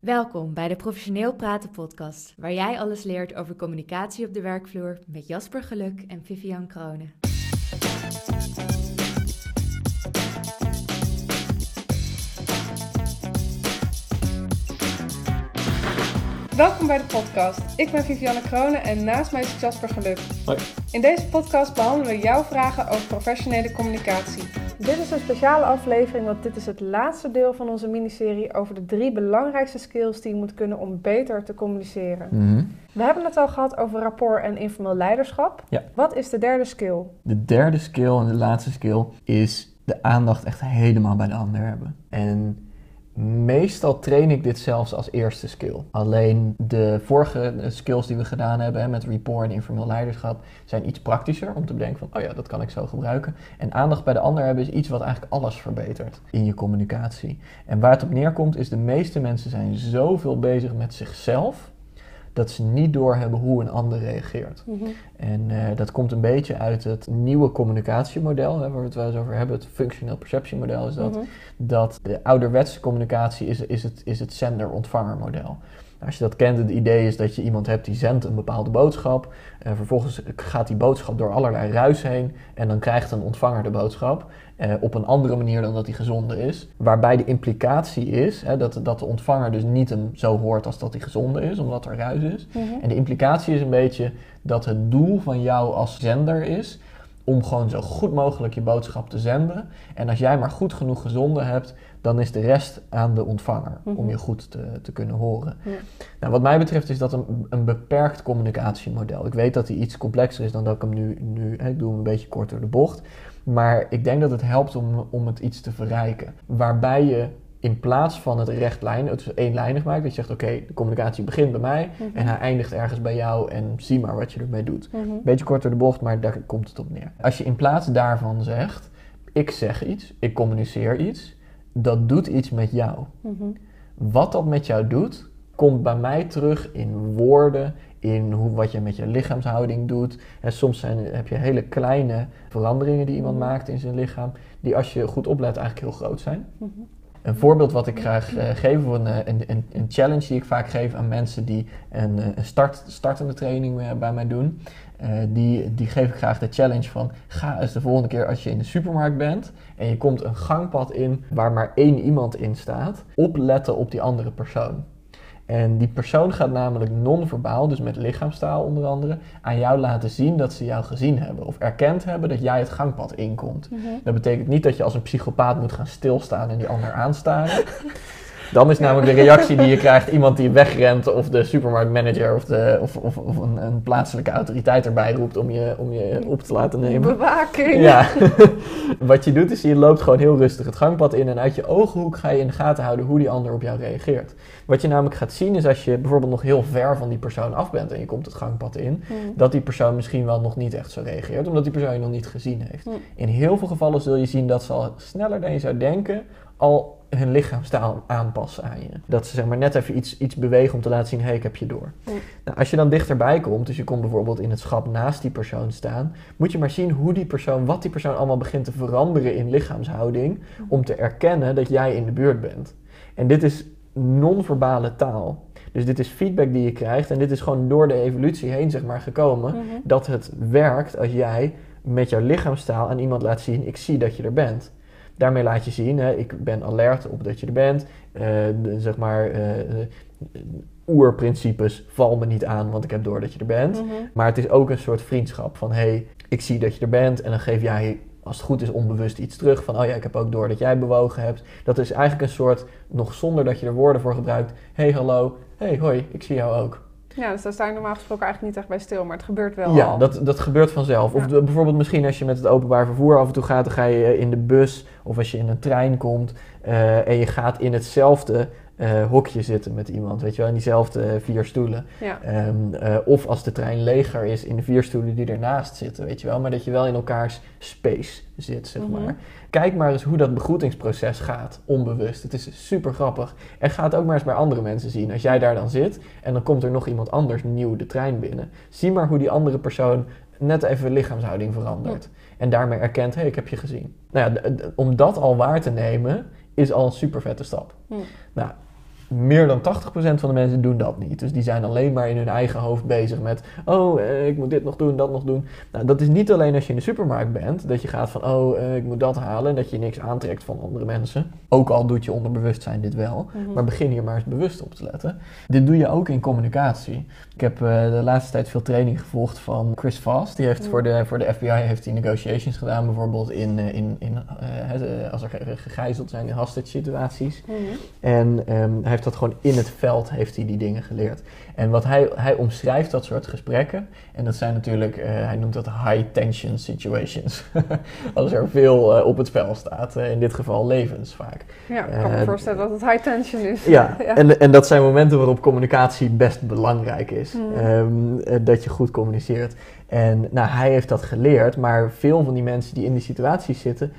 Welkom bij de Professioneel Praten podcast, waar jij alles leert over communicatie op de werkvloer met Jasper Geluk en Vivian Kronen. Welkom bij de podcast. Ik ben Vivianne Kronen en naast mij is Jasper Geluk. Hoi. In deze podcast behandelen we jouw vragen over professionele communicatie. Dit is een speciale aflevering, want dit is het laatste deel van onze miniserie over de drie belangrijkste skills die je moet kunnen om beter te communiceren. Mhm. We hebben het al gehad over rapport en informeel leiderschap. Ja. Wat is de derde skill? De derde skill en de laatste skill is de aandacht echt helemaal bij de ander hebben. En meestal train ik dit zelfs als eerste skill. Alleen de vorige skills die we gedaan hebben met rapport en informeel leiderschap zijn iets praktischer om te bedenken van, oh ja, dat kan ik zo gebruiken. En aandacht bij de ander hebben is iets wat eigenlijk alles verbetert in je communicatie. En waar het op neerkomt is de meeste mensen zijn zoveel bezig met zichzelf dat ze niet doorhebben hoe een ander reageert. En eh, dat komt een beetje uit het nieuwe communicatiemodel, hè, waar we het wel eens over hebben. Het functioneel perceptiemodel is dat. Mhm. Dat de ouderwetse communicatie is, is het, is het zender-ontvanger model. Als je dat kent, het idee is dat je iemand hebt die zendt een bepaalde boodschap. En vervolgens gaat die boodschap door allerlei ruis heen. En dan krijgt een ontvanger de boodschap. Eh, op een andere manier dan dat hij gezonden is. Waarbij de implicatie is hè, dat, dat de ontvanger dus niet hem zo hoort als dat hij gezonden is, omdat er ruis is. Mhm. En de implicatie is een beetje dat het doel van jou als zender is om gewoon zo goed mogelijk je boodschap te zenden. En als jij maar goed genoeg gezonden hebt, dan is de rest aan de ontvanger om Mhm. je goed te, te kunnen horen. Ja. Nou, wat mij betreft is dat een, een beperkt communicatiemodel. Ik weet dat hij iets complexer is dan dat ik hem nu, nu hè, ik doe hem een beetje kort door de bocht. Maar ik denk dat het helpt om, om het iets te verrijken. Waarbij je in plaats van het rechtlijn, het eenlijnig maakt, dat je zegt oké, de communicatie begint bij mij Mhm. en hij eindigt ergens bij jou en zie maar wat je ermee doet. Mhm. Beetje kort door de bocht, maar daar komt het op neer. Als je in plaats daarvan zegt, ik zeg iets, ik communiceer iets, dat doet iets met jou. Mhm. Wat dat met jou doet, komt bij mij terug in woorden, in hoe, wat je met je lichaamshouding doet. En soms zijn, heb je hele kleine veranderingen die iemand Mhm. maakt in zijn lichaam, die als je goed oplet eigenlijk heel groot zijn. Mhm. Een voorbeeld wat ik graag eh, geef, een, eh, een, een, een challenge die ik vaak geef aan mensen die een, eh, startende training bij mij doen, eh, die, die geef ik graag de challenge van ga eens de volgende keer als je in de supermarkt bent en je komt een gangpad in waar maar één iemand in staat, opletten op die andere persoon. En die persoon gaat namelijk non-verbaal, dus met lichaamstaal onder andere, aan jou laten zien dat ze jou gezien hebben. Of erkend hebben dat jij het gangpad inkomt. Mhm. Dat betekent niet dat je als een psychopaat moet gaan stilstaan en die ander aanstaren. Dan is namelijk de reactie die je krijgt iemand die wegrent of de supermarktmanager of, de, of, of, of een, een plaatselijke autoriteit erbij roept om je, om je op te laten nemen. Bewaking. Ja, wat je doet is je loopt gewoon heel rustig het gangpad in en uit je ogenhoek ga je in de gaten houden hoe die ander op jou reageert. Wat je namelijk gaat zien is als je bijvoorbeeld nog heel ver van die persoon af bent en je komt het gangpad in, Mhm. dat die persoon misschien wel nog niet echt zo reageert, omdat die persoon je nog niet gezien heeft. Mm. In heel veel gevallen zul je zien dat ze al sneller dan je zou denken al hun lichaamstaal aanpassen aan je. Dat ze zeg maar net even iets, iets bewegen om te laten zien, hé, hey, ik heb je door. Nou, als je dan dichterbij komt, dus je komt bijvoorbeeld in het schap naast die persoon staan, moet je maar zien hoe die persoon, wat die persoon allemaal begint te veranderen in lichaamshouding, om te erkennen dat jij in de buurt bent. En dit is non-verbale taal. Dus dit is feedback die je krijgt en dit is gewoon door de evolutie heen zeg maar gekomen Mhm. dat het werkt als jij met jouw lichaamstaal aan iemand laat zien: ik zie dat je er bent. Daarmee laat je zien, hè, ik ben alert op dat je er bent. Eh, de- zeg maar, eh, eh, oerprincipes val me niet aan, want ik heb door dat je er bent. Mhm. Maar het is ook een soort vriendschap van: hey, ik zie dat je er bent. En dan geef jij, als het goed is, onbewust iets terug van: oh ja, ik heb ook door dat jij bewogen hebt. Dat is eigenlijk een soort, nog zonder dat je er woorden voor gebruikt: hey, hallo, hey, hoi, ik zie jou ook. Ja, dus daar sta je normaal gesproken eigenlijk niet echt bij stil, maar het gebeurt wel Ja, al. dat, dat gebeurt vanzelf. Of Ja. de- bijvoorbeeld misschien als je met het openbaar vervoer af en toe gaat, dan ga je in de bus of als je in een trein komt eh, en je gaat in hetzelfde eh, hokje zitten met iemand, weet je wel, in diezelfde eh, vier stoelen. Ja. Ehm, eh, of als de trein leger is in de vier stoelen die ernaast zitten, weet je wel, maar dat je wel in elkaars space zit, zeg Mhm. maar. Kijk maar eens hoe dat begroetingsproces gaat, onbewust. Het is super grappig. En ga het ook maar eens bij andere mensen zien. Als jij daar dan zit en dan komt er nog iemand anders nieuw de trein binnen. Zie maar hoe die andere persoon net even lichaamshouding verandert. En daarmee erkent, hé, hey, ik heb je gezien. Nou ja, om dat al waar te nemen, is al een super vette stap. Nou, meer dan 80% van de mensen doen dat niet. Dus die zijn alleen maar in hun eigen hoofd bezig met... oh, eh, ik moet dit nog doen, dat nog doen. Nou, dat is niet alleen als je in de supermarkt bent... dat je gaat van, oh, eh, ik moet dat halen... en dat je niks aantrekt van andere mensen. Ook al doet je onderbewustzijn dit wel. Mhm. Maar begin hier maar eens bewust op te letten. Dit doe je ook in communicatie. Ik heb eh, de laatste tijd veel training gevolgd van Chris Fast. Die heeft Mhm. voor, de, voor de FBI heeft hij negotiations gedaan... bijvoorbeeld in, in, in, als er ge- gegijzeld zijn in hostage situaties... Mhm. En ehm, hij heeft dat gewoon in het veld, heeft hij die dingen geleerd. En wat hij, hij omschrijft dat soort gesprekken. En dat zijn natuurlijk, eh, hij noemt dat high tension situations. Als er veel eh, op het spel staat. Eh, in dit geval levens vaak. Ja, ik kan me voorstellen dat het high tension is. Ja, En, en dat zijn momenten waarop communicatie best belangrijk is. Mhm. Ehm, eh, dat je goed communiceert. En nou, hij heeft dat geleerd, maar veel van die mensen die in die situaties zitten,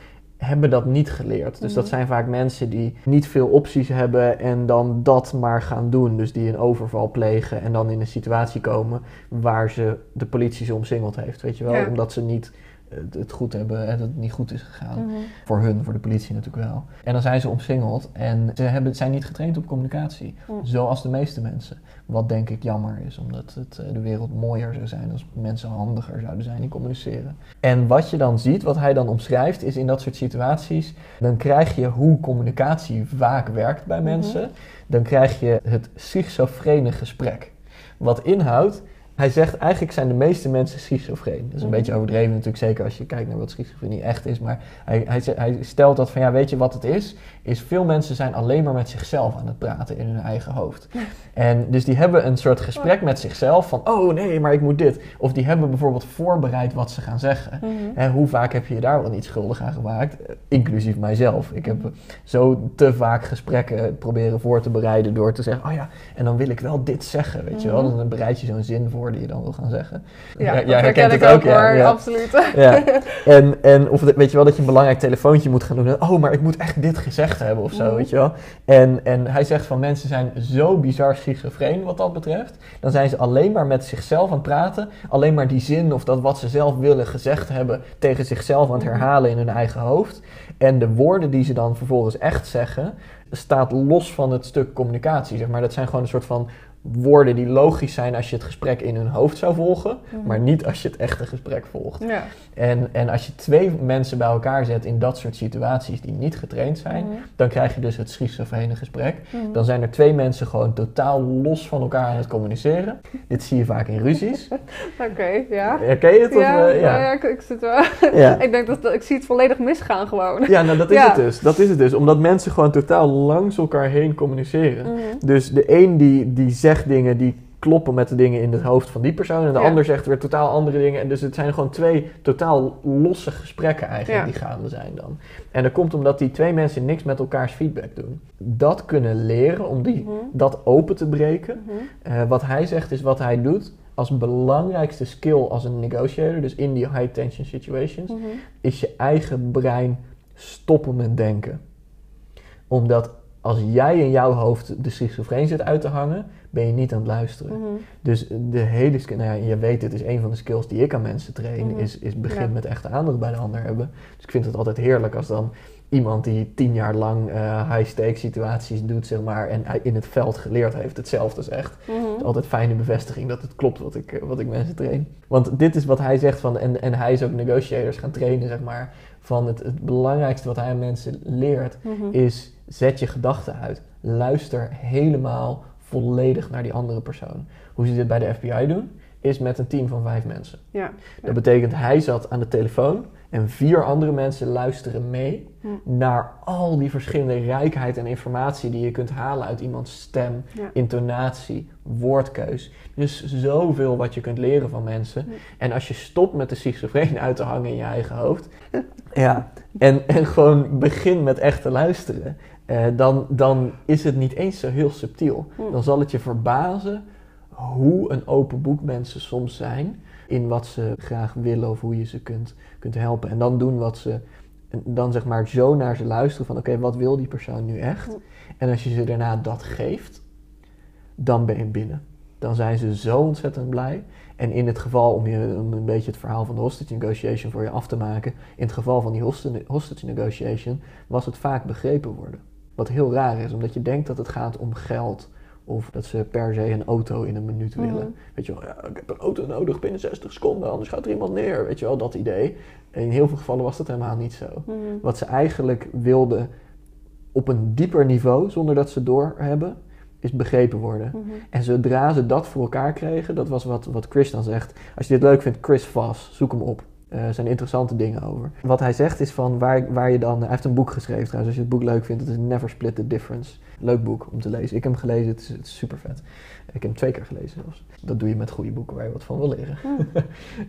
hebben dat niet geleerd. Dus dat Mhm. zijn vaak mensen die niet veel opties hebben en dan dat maar gaan doen. Dus die een overval plegen en dan in een situatie komen waar ze de politie ze omsingeld heeft. Weet je wel? Ja. Omdat ze niet eh, het goed hebben en dat het niet goed is gegaan. Mhm. Voor hun, voor de politie natuurlijk wel. En dan zijn ze omsingeld en ze hebben, zijn niet getraind op communicatie. Hm. Zoals de meeste mensen. Wat denk ik jammer is, omdat het, eh, de wereld mooier zou zijn als mensen handiger zouden zijn in communiceren. En wat je dan ziet, wat hij dan omschrijft, is in dat soort situaties, dan krijg je hoe communicatie vaak werkt bij Mhm. mensen. Dan krijg je het schizofrene gesprek. Wat inhoudt, hij zegt eigenlijk zijn de meeste mensen schizofreen. Dat is een Mhm. beetje overdreven natuurlijk, zeker als je kijkt naar wat schizofrenie echt is. Maar hij, hij, hij stelt dat van ja, weet je wat het is? Is veel mensen zijn alleen maar met zichzelf aan het praten in hun eigen hoofd. En dus die hebben een soort gesprek met zichzelf van oh nee, maar ik moet dit. Of die hebben bijvoorbeeld voorbereid wat ze gaan zeggen. Mhm. En hoe vaak heb je je daar wel niet schuldig aan gemaakt? Eh, Inclusief mijzelf. Ik heb eh, zo te vaak gesprekken proberen voor te bereiden door te zeggen: Oh ja, en dan wil ik wel dit zeggen. Weet je wel? Mhm. Dan bereid je zo'n zin voor die je dan wil gaan zeggen. Ja, dat jij herken herkent het ook ook, ja, hoor, ja. absoluut. Ja. En, en of weet je wel dat je een belangrijk telefoontje moet gaan doen. Oh, maar ik moet echt dit gezegd hebben of zo, Mhm. weet je wel. En, en hij zegt van mensen zijn zo bizar schizofreen wat dat betreft. Dan zijn ze alleen maar met zichzelf aan het praten. Alleen maar die zin of dat wat ze zelf willen gezegd hebben tegen zichzelf aan het Mhm. herhalen in hun eigen hoofd. En de woorden die ze dan vervolgens echt zeggen, staat los van het stuk communicatie. Zeg maar. Dat zijn gewoon een soort van woorden die logisch zijn als je het gesprek in hun hoofd zou volgen, Mhm. maar niet als je het echte gesprek volgt. Ja. En, en als je twee mensen bij elkaar zet in dat soort situaties die niet getraind zijn, Mhm. dan krijg je dus het schizofrene gesprek. Mhm. Dan zijn er twee mensen gewoon totaal los van elkaar aan het communiceren. Dit zie je vaak in ruzies. Oké, ja. Herken je het? Of, Ja, eh, ja. ja. ik, ik zit wel. Ja. ik denk dat, dat ik zie het volledig misgaan gewoon. Ja, nou dat is het dus. Dat is het dus. Omdat mensen gewoon totaal langs elkaar heen communiceren. Dus de een die, die zegt dingen die kloppen met de dingen in het hoofd van die persoon. En de Ja. ander zegt weer totaal andere dingen. En dus het zijn gewoon twee totaal losse gesprekken eigenlijk Ja. die gaande zijn dan. En dat komt omdat die twee mensen niks met elkaars feedback doen. Dat kunnen leren, om die, Mhm. dat open te breken. Mhm. Eh, wat hij zegt is wat hij doet als belangrijkste skill als een negotiator. Dus in die high tension situations Mhm. is je eigen brein stoppen met denken. Omdat als jij in jouw hoofd de schizofreen zit uit te hangen, ben je niet aan het luisteren. Mhm. Dus de hele skill, nou ja, je weet, dit is een van de skills die ik aan mensen train, Mhm. is, is begin Ja. met echte aandacht bij de ander hebben. Dus ik vind het altijd heerlijk als dan iemand die tien jaar lang eh, high-stakes situaties doet, zeg maar, en in het veld geleerd heeft, hetzelfde zegt. Het is Mhm. altijd fijne bevestiging dat het klopt wat ik, eh, wat ik mensen train. Want dit is wat hij zegt van, en, en hij is ook negotiators gaan trainen, zeg maar. Van het, het belangrijkste wat hij aan mensen leert, Mhm. is zet je gedachten uit. Luister helemaal volledig naar die andere persoon. Hoe ze dit bij de FBI doen, is met een team van vijf mensen. Ja. Dat betekent, hij zat aan de telefoon en vier andere mensen luisteren mee Hm. naar al die verschillende rijkheid en informatie die je kunt halen uit iemands stem, Ja. intonatie, woordkeus. Dus zoveel wat je kunt leren van mensen. Hm. En als je stopt met de schizofreen uit te hangen in je eigen hoofd, ja, en, en gewoon begin met echt te luisteren, eh, dan, dan is het niet eens zo heel subtiel. Hm. Dan zal het je verbazen hoe een open boek mensen soms zijn in wat ze graag willen of hoe je ze kunt, kunt helpen. En dan doen wat ze, dan zeg maar zo naar ze luisteren van oké, wat wil die persoon nu echt? Hm. En als je ze daarna dat geeft, dan ben je binnen. Dan zijn ze zo ontzettend blij. En in het geval, om, je, om een beetje het verhaal van de hostage negotiation voor je af te maken, in het geval van die hostage negotiation was het vaak begrepen worden. Wat heel raar is, omdat je denkt dat het gaat om geld. Of dat ze per se een auto in een minuut willen. Mhm. Weet je wel, ja, ik heb een auto nodig binnen 60 seconden, anders gaat er iemand neer. Weet je wel, dat idee. En in heel veel gevallen was dat helemaal niet zo. Mhm. Wat ze eigenlijk wilden op een dieper niveau, zonder dat ze doorhebben, is begrepen worden. Mhm. En zodra ze dat voor elkaar kregen, dat was wat, wat Chris dan zegt. Als je dit leuk vindt, Chris Voss, zoek hem op. Er zijn interessante dingen over. Wat hij zegt is van waar, waar je dan... Hij heeft een boek geschreven trouwens, als je het boek leuk vindt. Het is Never Split the Difference. Leuk boek om te lezen. Ik heb hem gelezen, het is, het is super vet. Ik heb hem twee keer gelezen zelfs. Dat doe je met goede boeken waar je wat van wil leren.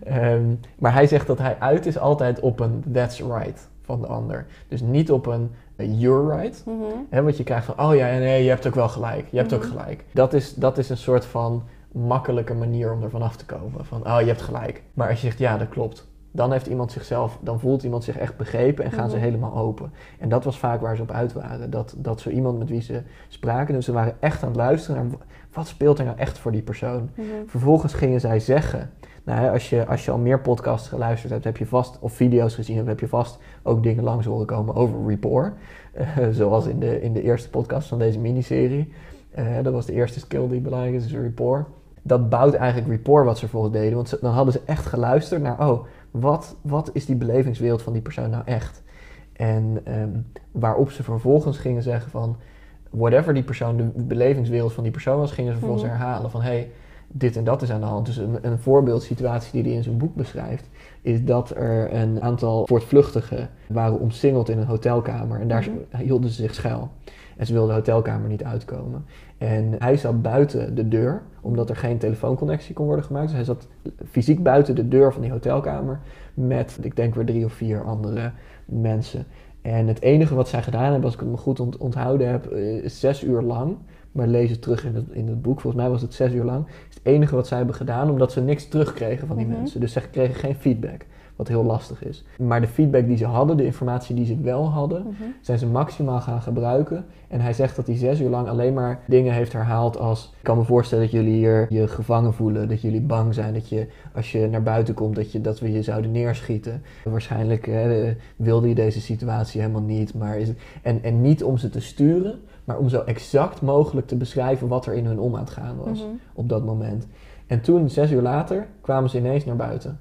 Ehm, maar hij zegt dat hij uit is altijd op een that's right van de ander. Dus niet op een eh, you're right. Mhm. Wat je krijgt van, oh ja, nee, je hebt ook wel gelijk. Je hebt ook Mhm. gelijk. Dat is, dat is een soort van makkelijke manier om ervan af te komen. Van, oh, je hebt gelijk. Maar als je zegt, ja, dat klopt. Dan heeft iemand zichzelf, dan voelt iemand zich echt begrepen en gaan ze Mhm. helemaal open. En dat was vaak waar ze op uit waren. Dat, dat zo iemand met wie ze spraken, dus ze waren echt aan het luisteren naar wat speelt er nou echt voor die persoon. Mhm. Vervolgens gingen zij zeggen. Nou, als, je, als je al meer podcasts geluisterd hebt, heb je vast, of video's gezien hebt, heb je vast ook dingen langs horen komen over rapport. Eh, zoals in de, in de eerste podcast van deze miniserie. Eh, dat was de eerste skill die belangrijk is, is rapport. Dat bouwt eigenlijk rapport wat ze vervolgens deden. Want ze- dan hadden ze echt geluisterd naar, oh, wat, wat is die belevingswereld van die persoon nou echt? En ehm, waarop ze vervolgens gingen zeggen van, whatever die persoon, de belevingswereld van die persoon was, gingen ze vervolgens Mhm. herhalen van, hey, dit en dat is aan de hand. Dus een, een voorbeeldsituatie die hij in zijn boek beschrijft, is dat er een aantal voortvluchtigen waren omsingeld in een hotelkamer en daar Mhm. hielden ze zich schuil. En ze wilden de hotelkamer niet uitkomen. En hij zat buiten de deur, omdat er geen telefoonconnectie kon worden gemaakt. Dus hij zat fysiek buiten de deur van die hotelkamer met, ik denk weer drie of vier andere mensen. En het enige wat zij gedaan hebben, als ik het me goed ont- onthouden heb, eh, is zes uur lang. Maar lees het terug in het, in het boek. Volgens mij was het zes uur lang. is het enige wat zij hebben gedaan, omdat ze niks terugkregen van die Mhm. mensen. Dus ze kregen geen feedback, wat heel lastig is. Maar de feedback die ze hadden, de informatie die ze wel hadden, Mhm. zijn ze maximaal gaan gebruiken. En hij zegt dat hij zes uur lang alleen maar dingen heeft herhaald als... Ik kan me voorstellen dat jullie hier je gevangen voelen, dat jullie bang zijn. Dat je, als je naar buiten komt, dat, je, dat we je zouden neerschieten. Waarschijnlijk eh, wilde je deze situatie helemaal niet. Maar is het, en, en niet om ze te sturen, maar om zo exact mogelijk te beschrijven wat er in hun om aan het gaan was Mhm. op dat moment. En toen, zes uur later, kwamen ze ineens naar buiten.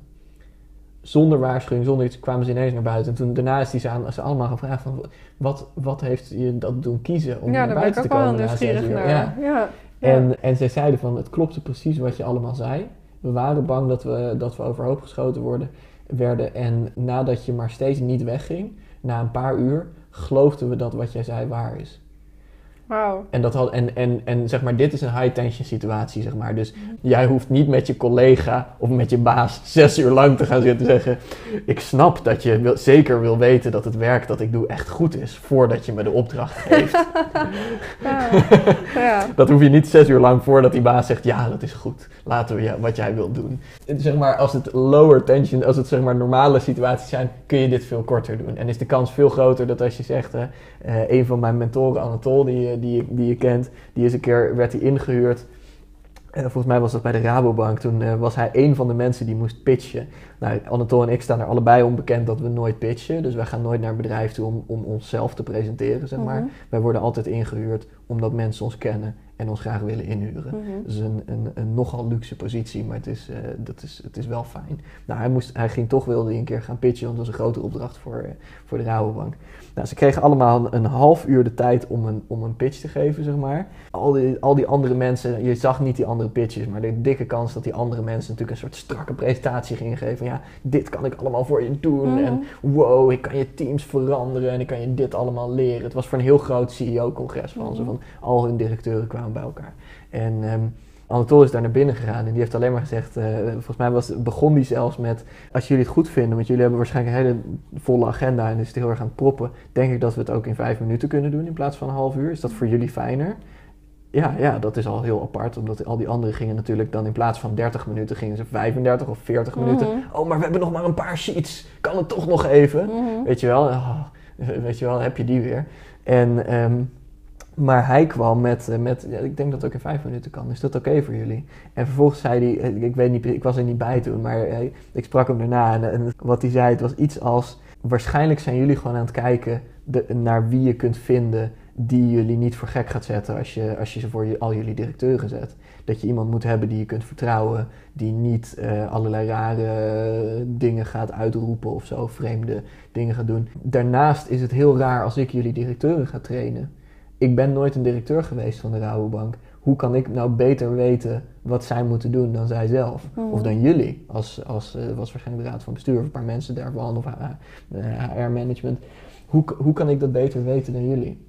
Zonder waarschuwing, zonder iets, kwamen ze ineens naar buiten. En toen, daarna is hij ze, aan, ze allemaal gevraagd van... Wat, wat heeft je dat doen kiezen om ja, naar buiten te komen na zes nieuwsgierig uur? naar. Ja. En, en zij zeiden van, het klopte precies wat je allemaal zei. We waren bang dat we, dat we overhoop geschoten worden, werden. En nadat je maar steeds niet wegging, na een paar uur, geloofden we dat wat jij zei waar is. En, dat had, en, en, en zeg maar, dit is een high-tension situatie, zeg maar. Dus jij hoeft niet met je collega of met je baas zes uur lang te gaan zitten zeggen... Ik snap dat je wil, zeker wil weten dat het werk dat ik doe echt goed is... voordat je me de opdracht geeft. Ja. ja. dat hoef je niet zes uur lang voordat die baas zegt... Ja, dat is goed. Laten we ja, wat jij wilt doen. En Zeg maar, als het lower tension, als het zeg maar normale situaties zijn... kun je dit veel korter doen. En is de kans veel groter dat als je zegt... eh, eh, een van mijn mentoren, Anatol, die, je- die, je- die je kent... die is een keer, werd hij ingehuurd... Eh, volgens mij was dat bij de Rabobank. Toen eh, was hij een van de mensen die moest pitchen. Nou, Anatol en ik staan er allebei onbekend dat we nooit pitchen. Dus wij gaan nooit naar een bedrijf toe om, om onszelf te presenteren, zeg maar. Mhm. Wij worden altijd ingehuurd omdat mensen ons kennen en ons graag willen inhuren. Mhm. Dus een, een, een nogal luxe positie, maar het is, eh, dat is, het is wel fijn. Nou, hij, moest, hij ging toch wilde hij een keer gaan pitchen, want dat was een grote opdracht voor, eh, voor de Rabobank. Nou, ze kregen allemaal een, een half uur de tijd om een, om een pitch te geven, zeg maar. Al die, al die andere mensen, je zag niet die andere pitches, maar de dikke kans dat die andere mensen natuurlijk een soort strakke presentatie gingen geven. Van, ja, dit kan ik allemaal voor je doen Mhm. en wow, ik kan je teams veranderen en ik kan je dit allemaal leren. Het was voor een heel groot CEO-congres van ze, Mhm. van al hun directeuren kwamen bij elkaar. En Anatol is daar naar binnen gegaan en die heeft alleen maar gezegd, eh, volgens mij was, begon die zelfs met, als jullie het goed vinden, want jullie hebben waarschijnlijk een hele volle agenda en is het heel erg aan het proppen, denk ik dat we het ook in vijf minuten kunnen doen in plaats van een half uur. Is dat voor jullie fijner? Ja, ja, dat is al heel apart, omdat al die anderen gingen natuurlijk dan in plaats van 30 minuten gingen ze 35 of 40 minuten. Mhm. Oh, maar we hebben nog maar een paar sheets, kan het toch nog even? Mhm. Weet je wel, oh, weet je wel, heb je die weer. En, ehm, maar hij kwam met, eh, met ik denk dat het ook in vijf minuten kan. Is dat oké voor jullie? En vervolgens zei hij, eh, ik weet niet, ik was er niet bij toen, maar hij- ik sprak hem daarna. En, wat hij zei, het was iets als, waarschijnlijk zijn jullie gewoon aan het kijken naar wie je kunt vinden die jullie niet voor gek gaat zetten als je, als je ze voor je, al jullie directeuren zet. Dat je iemand moet hebben die je kunt vertrouwen, die niet allerlei rare dingen gaat uitroepen of zo, vreemde dingen gaat doen. Daarnaast is het heel raar als ik jullie directeuren ga trainen. Ik ben nooit een directeur geweest van de Rabobank. Hoe kan ik nou beter weten wat zij moeten doen dan zij zelf? Of dan jullie, als, als uh, was waarschijnlijk de raad van bestuur of een paar mensen daarvan, of HR-management. Hoe, hoe kan ik dat beter weten dan jullie?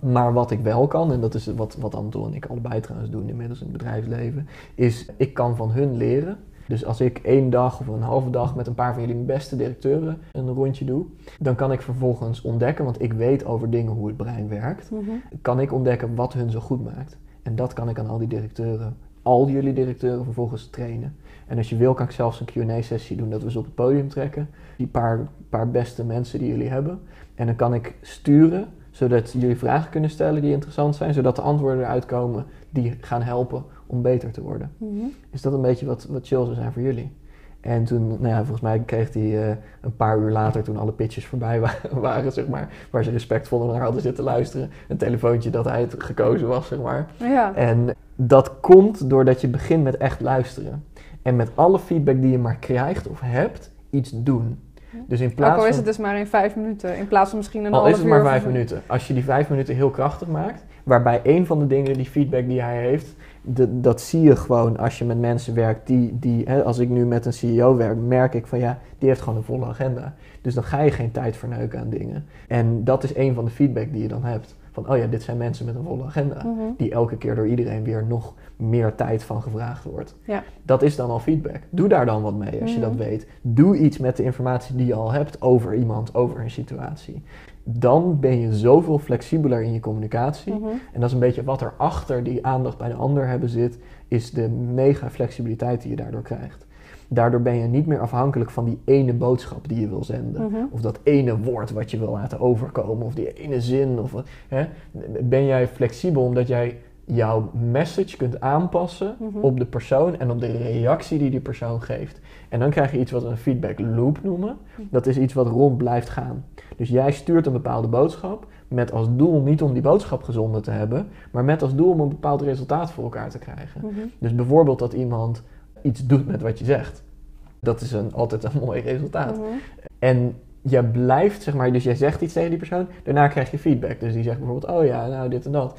Maar wat ik wel kan, en dat is wat, wat Anton en ik allebei trouwens doen inmiddels in het bedrijfsleven, is ik kan van hun leren. Dus als ik één dag of een halve dag met een paar van jullie beste directeuren een rondje doe, dan kan ik vervolgens ontdekken, want ik weet over dingen hoe het brein werkt, Mhm. kan ik ontdekken wat hun zo goed maakt. En dat kan ik aan al die directeuren, al jullie directeuren vervolgens trainen. En als je wil, kan ik zelfs een QA-sessie doen dat we ze op het podium trekken. Die paar, paar beste mensen die jullie hebben. En dan kan ik sturen zodat jullie vragen kunnen stellen die interessant zijn, zodat de antwoorden eruit komen die gaan helpen om beter te worden. Mhm. Is dat een beetje wat, wat chill zou zijn voor jullie? En toen, nou ja, volgens mij kreeg hij eh, een paar uur later, toen alle pitches voorbij wa- waren, zeg maar, waar ze respectvol naar hadden zitten luisteren, een telefoontje dat hij het gekozen was, zeg maar. Ja. En dat komt doordat je begint met echt luisteren. En met alle feedback die je maar krijgt of hebt, iets doen. Dus in Ook plaats al is het dus maar in vijf minuten, in plaats van misschien een Al half is het uur maar vijf minuten. Als je die vijf minuten heel krachtig maakt, waarbij een van de dingen, die feedback die hij heeft, de, dat zie je gewoon als je met mensen werkt. Die, die, hè, als ik nu met een CEO werk, merk ik van ja, die heeft gewoon een volle agenda. Dus dan ga je geen tijd verneuken aan dingen. En dat is een van de feedback die je dan hebt. Van oh ja, dit zijn mensen met een volle agenda. Mhm. Die elke keer door iedereen weer nog meer tijd van gevraagd wordt. Ja. Dat is dan al feedback. Doe daar dan wat mee als je Mhm. dat weet. Doe iets met de informatie die je al hebt over iemand, over een situatie. Dan ben je zoveel flexibeler in je communicatie. Mhm. En dat is een beetje wat er achter die aandacht bij de ander hebben zit, is de mega flexibiliteit die je daardoor krijgt. Daardoor ben je niet meer afhankelijk van die ene boodschap die je wil zenden. Mhm. Of dat ene woord wat je wil laten overkomen. Of die ene zin. Of, hè? Ben jij flexibel omdat jij jouw message kunt aanpassen Mhm. op de persoon en op de reactie die die persoon geeft. En dan krijg je iets wat we een feedback loop noemen. Dat is iets wat rond blijft gaan. Dus jij stuurt een bepaalde boodschap met als doel niet om die boodschap gezonden te hebben, maar met als doel om een bepaald resultaat voor elkaar te krijgen. Mhm. Dus bijvoorbeeld dat iemand iets doet met wat je zegt. Dat is een, altijd een mooi resultaat. Mhm. En je blijft, zeg maar, dus jij zegt iets tegen die persoon, daarna krijg je feedback. Dus die zegt bijvoorbeeld, oh ja, nou dit en dat.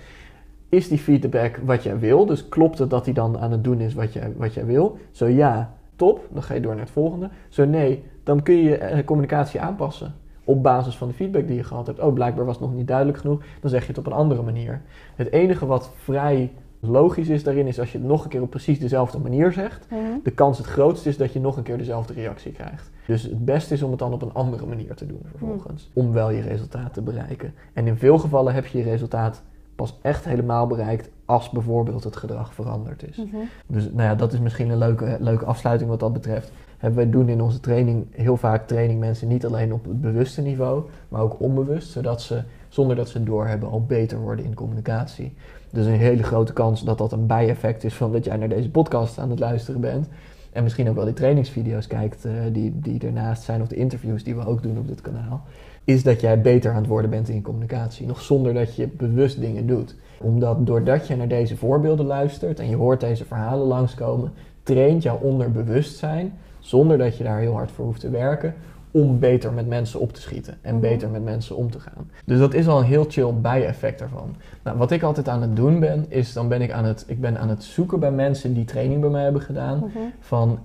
Is die feedback wat jij wil? Dus klopt het dat hij dan aan het doen is wat jij, wat jij wil? Zo ja, top, dan ga je door naar het volgende. Zo nee, dan kun je je communicatie aanpassen. Op basis van de feedback die je gehad hebt. Oh, blijkbaar was het nog niet duidelijk genoeg. Dan zeg je het op een andere manier. Het enige wat vrij logisch is daarin, is als je het nog een keer op precies dezelfde manier zegt Mhm. de kans het grootst is dat je nog een keer dezelfde reactie krijgt. Dus het beste is om het dan op een andere manier te doen vervolgens. Om wel je resultaat te bereiken. En in veel gevallen heb je je resultaat pas echt helemaal bereikt als bijvoorbeeld het gedrag veranderd is. Mhm. Dus nou ja, dat is misschien een leuke, leuke afsluiting wat dat betreft. Hè, wij doen in onze training heel vaak training mensen niet alleen op het bewuste niveau, maar ook onbewust, zodat ze zonder dat ze het doorhebben al beter worden in communicatie. Dus een hele grote kans dat dat een bijeffect is van dat jij naar deze podcast aan het luisteren bent. En misschien ook wel die trainingsvideo's kijkt eh, die, die ernaast zijn, of de interviews die we ook doen op dit kanaal. Is dat jij beter aan het worden bent in communicatie. Nog zonder dat je bewust dingen doet. Omdat doordat je naar deze voorbeelden luistert en je hoort deze verhalen langskomen, traint jouw onderbewustzijn, zonder dat je daar heel hard voor hoeft te werken, om beter met mensen op te schieten en Mhm. beter met mensen om te gaan. Dus dat is al een heel chill bijeffect daarvan. Nou, wat ik altijd aan het doen ben, is dan ben ik aan het, ik ben aan het zoeken bij mensen die training bij mij hebben gedaan, Mhm. van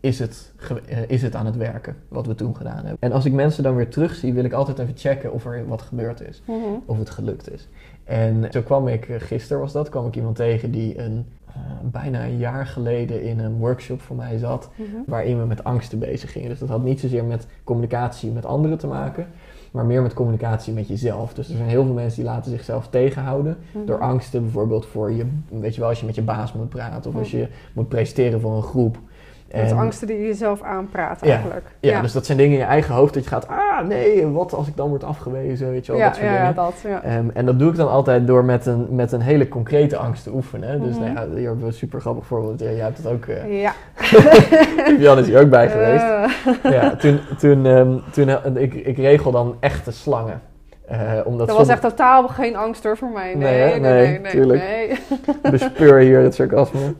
is het, eh, is het aan het werken wat we toen gedaan hebben. En als ik mensen dan weer terugzie, wil ik altijd even checken of er wat gebeurd is Mhm. of het gelukt is. En zo kwam ik, eh, gisteren was dat, kwam ik iemand tegen die een, eh, bijna een jaar geleden in een workshop voor mij zat, Mhm. waarin we met angsten bezig gingen. Dus dat had niet zozeer met communicatie met anderen te maken, maar meer met communicatie met jezelf. Dus er zijn heel veel mensen die laten zichzelf tegenhouden Mhm. door angsten, bijvoorbeeld voor je, weet je wel, als je met je baas moet praten of als Mhm. je moet presteren voor een groep. Met En- angsten die je jezelf aanpraat Ja. eigenlijk. ja, dus dat zijn dingen in je eigen hoofd dat je gaat, ah nee, wat als ik dan word afgewezen, weet je wel, ja, dat soort ja, dingen. dat. Ja. Ehm, en dat doe ik dan altijd door met een, met een hele concrete angst te oefenen. Dus Mhm. nou ja, hier hebben we een super grappig voorbeeld. Ja, jij hebt het ook, eh ja. Jan is hier ook bij geweest. Eh, ja, toen, toen, ehm, toen eh, ik, ik regel dan echte slangen. Uh, omdat dat was echt totaal geen angst hoor voor mij. Nee, nee, nee, nee, tuurlijk. Bespeur hier het sarcasme.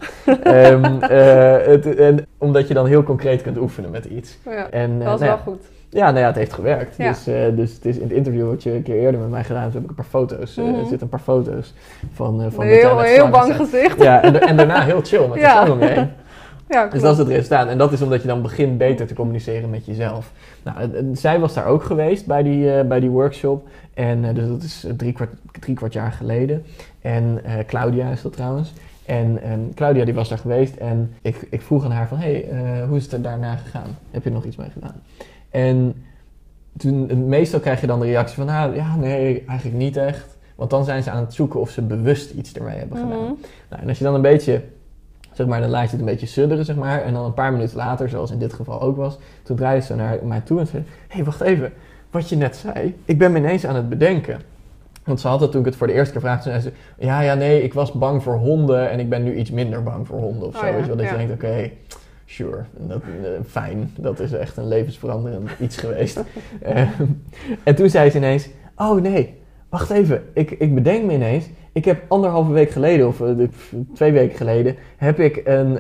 um, uh, het, en, omdat je dan heel concreet kunt oefenen met iets. Ja, en, dat was nou wel goed. Ja, nou ja, het heeft gewerkt. Dus, dus het is in het interview wat je een keer eerder met mij gedaan hebt, heb ik een paar foto's. Mm -hmm. Er zitten een paar foto's van. Van heel heel bang gezicht. Ja, en, en, daarna heel chill met ja. de omheen. Ja, dus dat is het resultaat. En dat is omdat je dan begint beter te communiceren met jezelf. Nou, zij was daar ook geweest bij die, uh, bij die workshop. En dus dat is drie kwart, drie kwart jaar geleden. En Claudia is dat trouwens. En um, Claudia die was daar geweest en ik, ik vroeg aan haar van... hey, hoe is het er daarna gegaan? Heb je nog iets mee gedaan? En toen, meestal krijg je dan de reactie van, nou ja, nee, eigenlijk niet echt. Want dan zijn ze aan het zoeken of ze bewust iets ermee hebben gedaan. Mhm. Nou, en als je dan een beetje, zeg maar, dan laat je het een beetje sudderen, zeg maar. En dan een paar minuten later, zoals in dit geval ook was, toen draaide ze naar mij toe en zei, hé, hey, wacht even, wat je net zei, ik ben me ineens aan het bedenken. Want ze had het toen ik het voor de eerste keer vraagde, zei ze, ja, ja, nee, ik was bang voor honden en ik ben nu iets minder bang voor honden of oh zo. Oh, ja, dat je denkt, oké, Sure, dat, uh, fijn. Dat is echt een levensveranderend iets geweest. uh, en toen zei ze ineens: Oh nee, wacht even. Ik, ik bedenk me ineens. Ik heb anderhalve week geleden, of uh, twee weken geleden, heb ik een,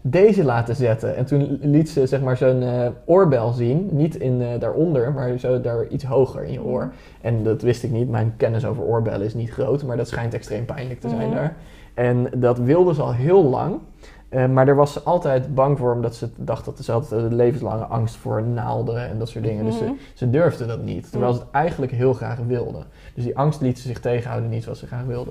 deze laten zetten. En toen liet ze zeg maar zo'n oorbel zien. Niet in, daaronder, maar zo daar iets hoger in je oor. Mhm. En dat wist ik niet. Mijn kennis over oorbellen is niet groot, maar dat schijnt extreem pijnlijk te zijn mhm. daar. En dat wilde ze al heel lang. Uh, maar daar was ze altijd bang voor, omdat ze dacht dat ze had een levenslange angst voor naalden en dat soort dingen. Dus ze, mhm. ze durfde dat niet, terwijl ze het eigenlijk heel graag wilde. Dus die angst liet ze zich tegenhouden, niet zoals ze graag wilde.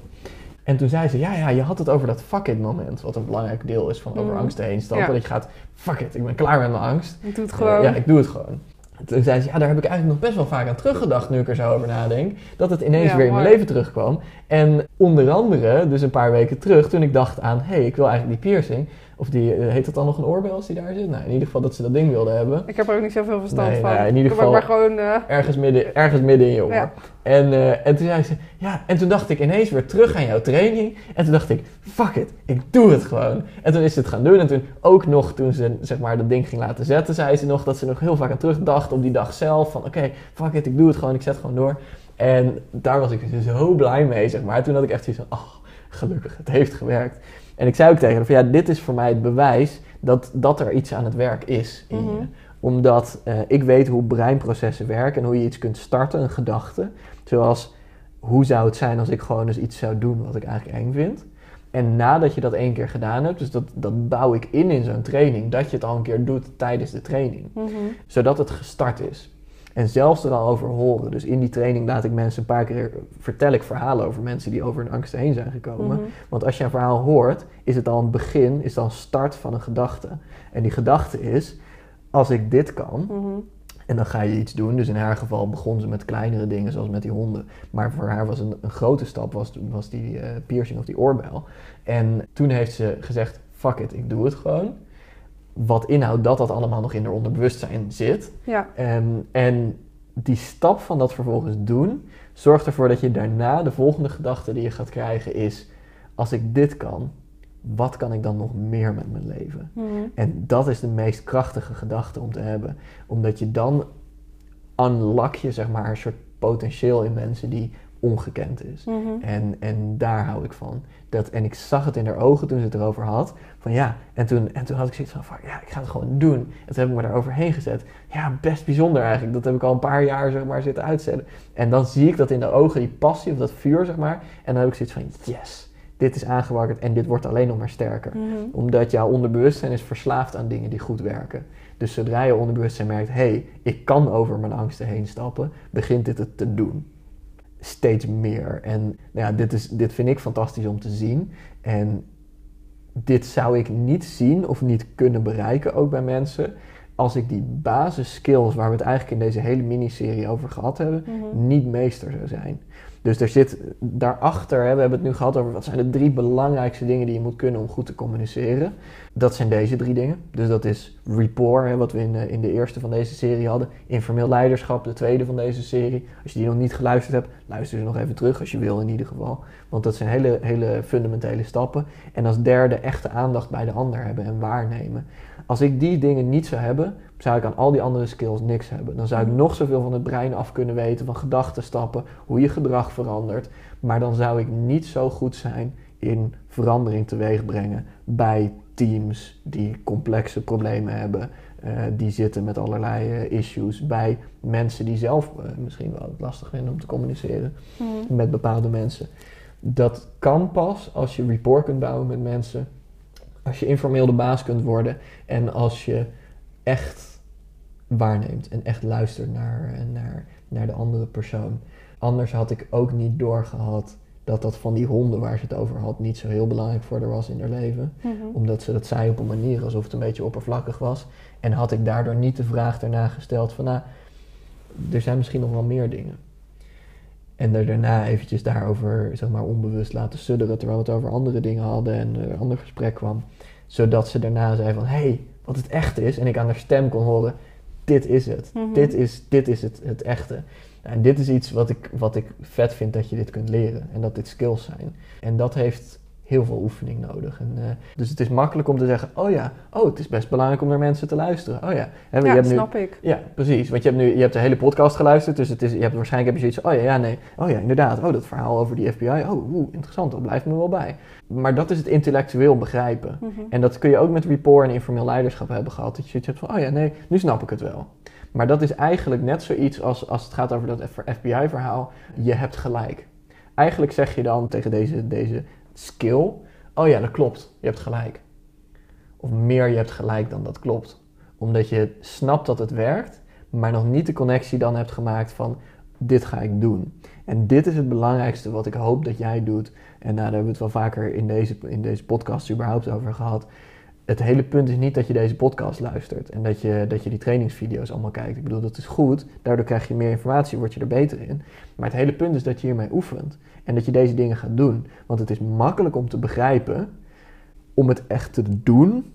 En toen zei ze, ja, ja, je had het over dat fuck it moment, wat een belangrijk deel is van over mm. angsten heen stappen. Dat je gaat, fuck it, ik ben klaar met mijn angst. Ik doe het gewoon. ja, ik doe het gewoon. Toen zei ze, ja, daar heb ik eigenlijk nog best wel vaak aan teruggedacht, nu ik er zo over nadenk. Dat het ineens weer in mijn leven terugkwam. En onder andere, dus een paar weken terug, toen ik dacht aan, hé, hey, ik wil eigenlijk die piercing. Of die, eh, heet dat dan nog een oorbel als die daar zit? Nou, in ieder geval dat ze dat ding wilden hebben. Ik heb er ook niet zoveel verstand nee, van. Nou, in ieder geval maar gewoon, uh... ergens, midden, ergens midden in je oor. Ja. En, uh, en toen zei ze, ja, en toen dacht ik ineens weer terug aan jouw training. En toen dacht ik, fuck it, ik doe het gewoon. En toen is ze het gaan doen. En toen ook nog, toen ze zeg maar dat ding ging laten zetten, zei ze nog dat ze nog heel vaak aan terugdacht op die dag zelf. Van oké, fuck it, ik doe het gewoon, ik zet gewoon door. En daar was ik zo blij mee, zeg maar. Toen had ik echt zoiets van, oh, gelukkig, het heeft gewerkt. En ik zei ook tegen haar van, ja, dit is voor mij het bewijs dat, dat er iets aan het werk is in je. Mhm. Omdat uh, ik weet hoe breinprocessen werken en hoe je iets kunt starten, een gedachte. Zoals, hoe zou het zijn als ik gewoon eens iets zou doen wat ik eigenlijk eng vind? En nadat je dat één keer gedaan hebt, dus dat, dat bouw ik in in zo'n training, dat je het al een keer doet tijdens de training. Mhm. Zodat het gestart is. En zelfs er al over horen. Dus in die training laat ik mensen een paar keer vertel ik verhalen over mensen die over hun angsten heen zijn gekomen. Mhm. Want als je een verhaal hoort, is het al een begin, is dan een start van een gedachte. En die gedachte is: als ik dit kan, mhm. en dan ga je iets doen. Dus in haar geval begon ze met kleinere dingen, zoals met die honden. Maar voor haar was een, een grote stap was, was die uh, piercing of die oorbel. En toen heeft ze gezegd: fuck it, ik doe het gewoon wat inhoudt dat dat allemaal nog in haar onderbewustzijn zit. Ja. Um, en die stap van dat vervolgens doen, zorgt ervoor dat je daarna de volgende gedachte die je gaat krijgen is: als ik dit kan, wat kan ik dan nog meer met mijn leven? Mhm. En dat is de meest krachtige gedachte om te hebben, omdat je dan unlock je zeg maar een soort potentieel in mensen die ongekend is. Mhm. en, en daar hou ik van. Dat, en ik zag het in haar ogen toen ze het erover had. Van ja, en toen, en toen had ik zoiets van, van ja, ik ga het gewoon doen. En toen heb ik me daar overheen gezet. Ja, best bijzonder eigenlijk. Dat heb ik al een paar jaar zeg maar zitten uitzetten. En dan zie ik dat in de ogen, die passie of dat vuur zeg maar. En dan heb ik zoiets van, yes, dit is aangewakkerd en dit wordt alleen nog maar sterker. Mhm. Omdat jouw onderbewustzijn is verslaafd aan dingen die goed werken. Dus zodra je onderbewustzijn merkt, hé, hey, ik kan over mijn angsten heen stappen, begint dit het te doen steeds meer. En nou ja, dit, is, dit vind ik fantastisch om te zien. En dit zou ik niet zien of niet kunnen bereiken, ook bij mensen, als ik die basisskills waar we het eigenlijk in deze hele miniserie over gehad hebben, mhm. niet meester zou zijn. Dus er zit daarachter, hè, we hebben het nu gehad over wat zijn de drie belangrijkste dingen die je moet kunnen om goed te communiceren. Dat zijn deze drie dingen. Dus dat is rapport, hè, wat we in, in de eerste van deze serie hadden. Informeel leiderschap, de tweede van deze serie. Als je die nog niet geluisterd hebt, luister ze nog even terug als je wil in ieder geval. Want dat zijn hele, hele fundamentele stappen. En als derde echte aandacht bij de ander hebben en waarnemen. Als ik die dingen niet zou hebben, zou ik aan al die andere skills niks hebben. Dan zou ik nog zoveel van het brein af kunnen weten, van gedachtenstappen, hoe je gedrag verandert. Maar dan zou ik niet zo goed zijn in verandering teweeg brengen bij teams die complexe problemen hebben, uh, die zitten met allerlei uh, issues, bij mensen die zelf uh, misschien wel lastig vinden om te communiceren Mhm. met bepaalde mensen. Dat kan pas als je rapport kunt bouwen met mensen, als je informeel de baas kunt worden en als je echt waarneemt en echt luistert naar, naar, naar de andere persoon. Anders had ik ook niet doorgehad dat dat van die honden waar ze het over had niet zo heel belangrijk voor haar was in haar leven. Mhm. Omdat ze dat zei op een manier alsof het een beetje oppervlakkig was. En had ik daardoor niet de vraag daarna gesteld van nou, er zijn misschien nog wel meer dingen. En er daarna eventjes daarover, zeg maar, onbewust laten sudderen terwijl we het over andere dingen hadden en er een ander gesprek kwam. Zodat ze daarna zei van, hé, hey, wat het echt is. En ik aan haar stem kon horen, dit is het. Mhm. Dit is, dit is het, het echte. En dit is iets wat ik, wat ik vet vind dat je dit kunt leren. En dat dit skills zijn. En dat heeft heel veel oefening nodig. En, eh, dus het is makkelijk om te zeggen, oh ja, oh, het is best belangrijk om naar mensen te luisteren. Oh ja, Hè, je Ja, hebt nu, snap ik. ja, precies. Want je hebt nu je hebt de hele podcast geluisterd, dus het is, je hebt waarschijnlijk heb je zoiets, oh ja, ja, nee, oh ja, inderdaad, oh dat verhaal over die FBI, oh, oeh, interessant, dat blijft me wel bij. Maar dat is het intellectueel begrijpen. Mhm. En dat kun je ook met rapport en informeel leiderschap hebben gehad. Dat je zoiets hebt van, oh ja, nee, nu snap ik het wel. Maar dat is eigenlijk net zoiets als, als het gaat over dat FBI-verhaal. Je hebt gelijk. Eigenlijk zeg je dan tegen deze, deze skill, oh ja, dat klopt, je hebt gelijk. Of meer, je hebt gelijk dan dat klopt. Omdat je snapt dat het werkt, maar nog niet de connectie dan hebt gemaakt van, dit ga ik doen. En dit is het belangrijkste wat ik hoop dat jij doet. En nou, daar hebben we het wel vaker in deze, in deze podcast überhaupt over gehad. Het hele punt is niet dat je deze podcast luistert en dat je, dat je die trainingsvideo's allemaal kijkt. Ik bedoel, dat is goed. Daardoor krijg je meer informatie, word je er beter in. Maar het hele punt is dat je hiermee oefent en dat je deze dingen gaat doen. Want het is makkelijk om te begrijpen. Om het echt te doen,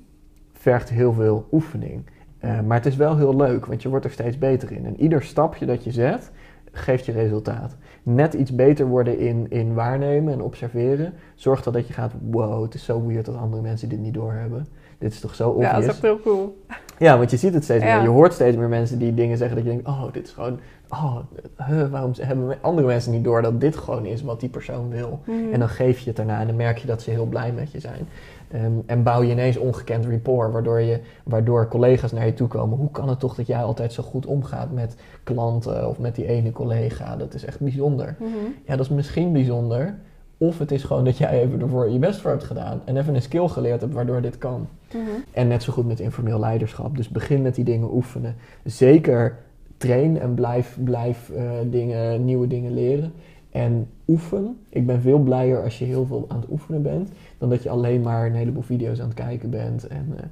vergt heel veel oefening. Uh, maar het is wel heel leuk, want je wordt er steeds beter in. En ieder stapje dat je zet, geeft je resultaat. Net iets beter worden in, in waarnemen en observeren, zorgt er dat je gaat, wow, het is zo weird dat andere mensen dit niet doorhebben. Dit is toch zo obvious. Ja, dat is echt heel cool. Ja, want je ziet het steeds Ja. meer. Je hoort steeds meer mensen die dingen zeggen dat je denkt, oh, dit is gewoon, oh, huh, waarom hebben andere mensen niet door dat dit gewoon is wat die persoon wil? Mhm. En dan geef je het daarna en dan merk je dat ze heel blij met je zijn. Ehm, en bouw je ineens ongekend rapport, waardoor, je, waardoor collega's naar je toe komen. Hoe kan het toch dat jij altijd zo goed omgaat met klanten of met die ene collega? Dat is echt bijzonder. Mhm. Ja, dat is misschien bijzonder. Of het is gewoon dat jij even ervoor je best voor hebt gedaan. En even een skill geleerd hebt waardoor dit kan. Mhm. En net zo goed met informeel leiderschap. Dus begin met die dingen oefenen. Zeker train en blijf, blijf eh, dingen, nieuwe dingen leren. En oefen. Ik ben veel blijer als je heel veel aan het oefenen bent. Dan dat je alleen maar een heleboel video's aan het kijken bent. En, eh,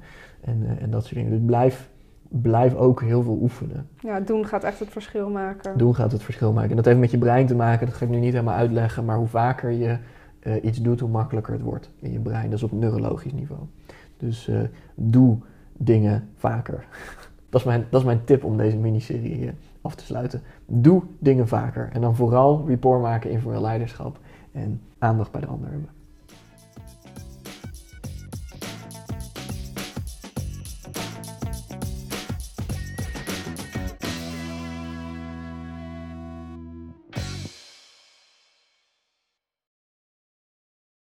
en, eh, en dat soort dingen. Dus blijf, blijf ook heel veel oefenen. Ja, doen gaat echt het verschil maken. Doen gaat het verschil maken. En dat heeft met je brein te maken. Dat ga ik nu niet helemaal uitleggen. Maar hoe vaker je eh, iets doet, hoe makkelijker het wordt in je brein. Dat is op neurologisch niveau. Dus eh, doe dingen vaker. dat, is mijn, dat is mijn tip om deze miniserie af te sluiten. Doe dingen vaker. En dan vooral rapport maken, informeel leiderschap. En aandacht bij de ander hebben.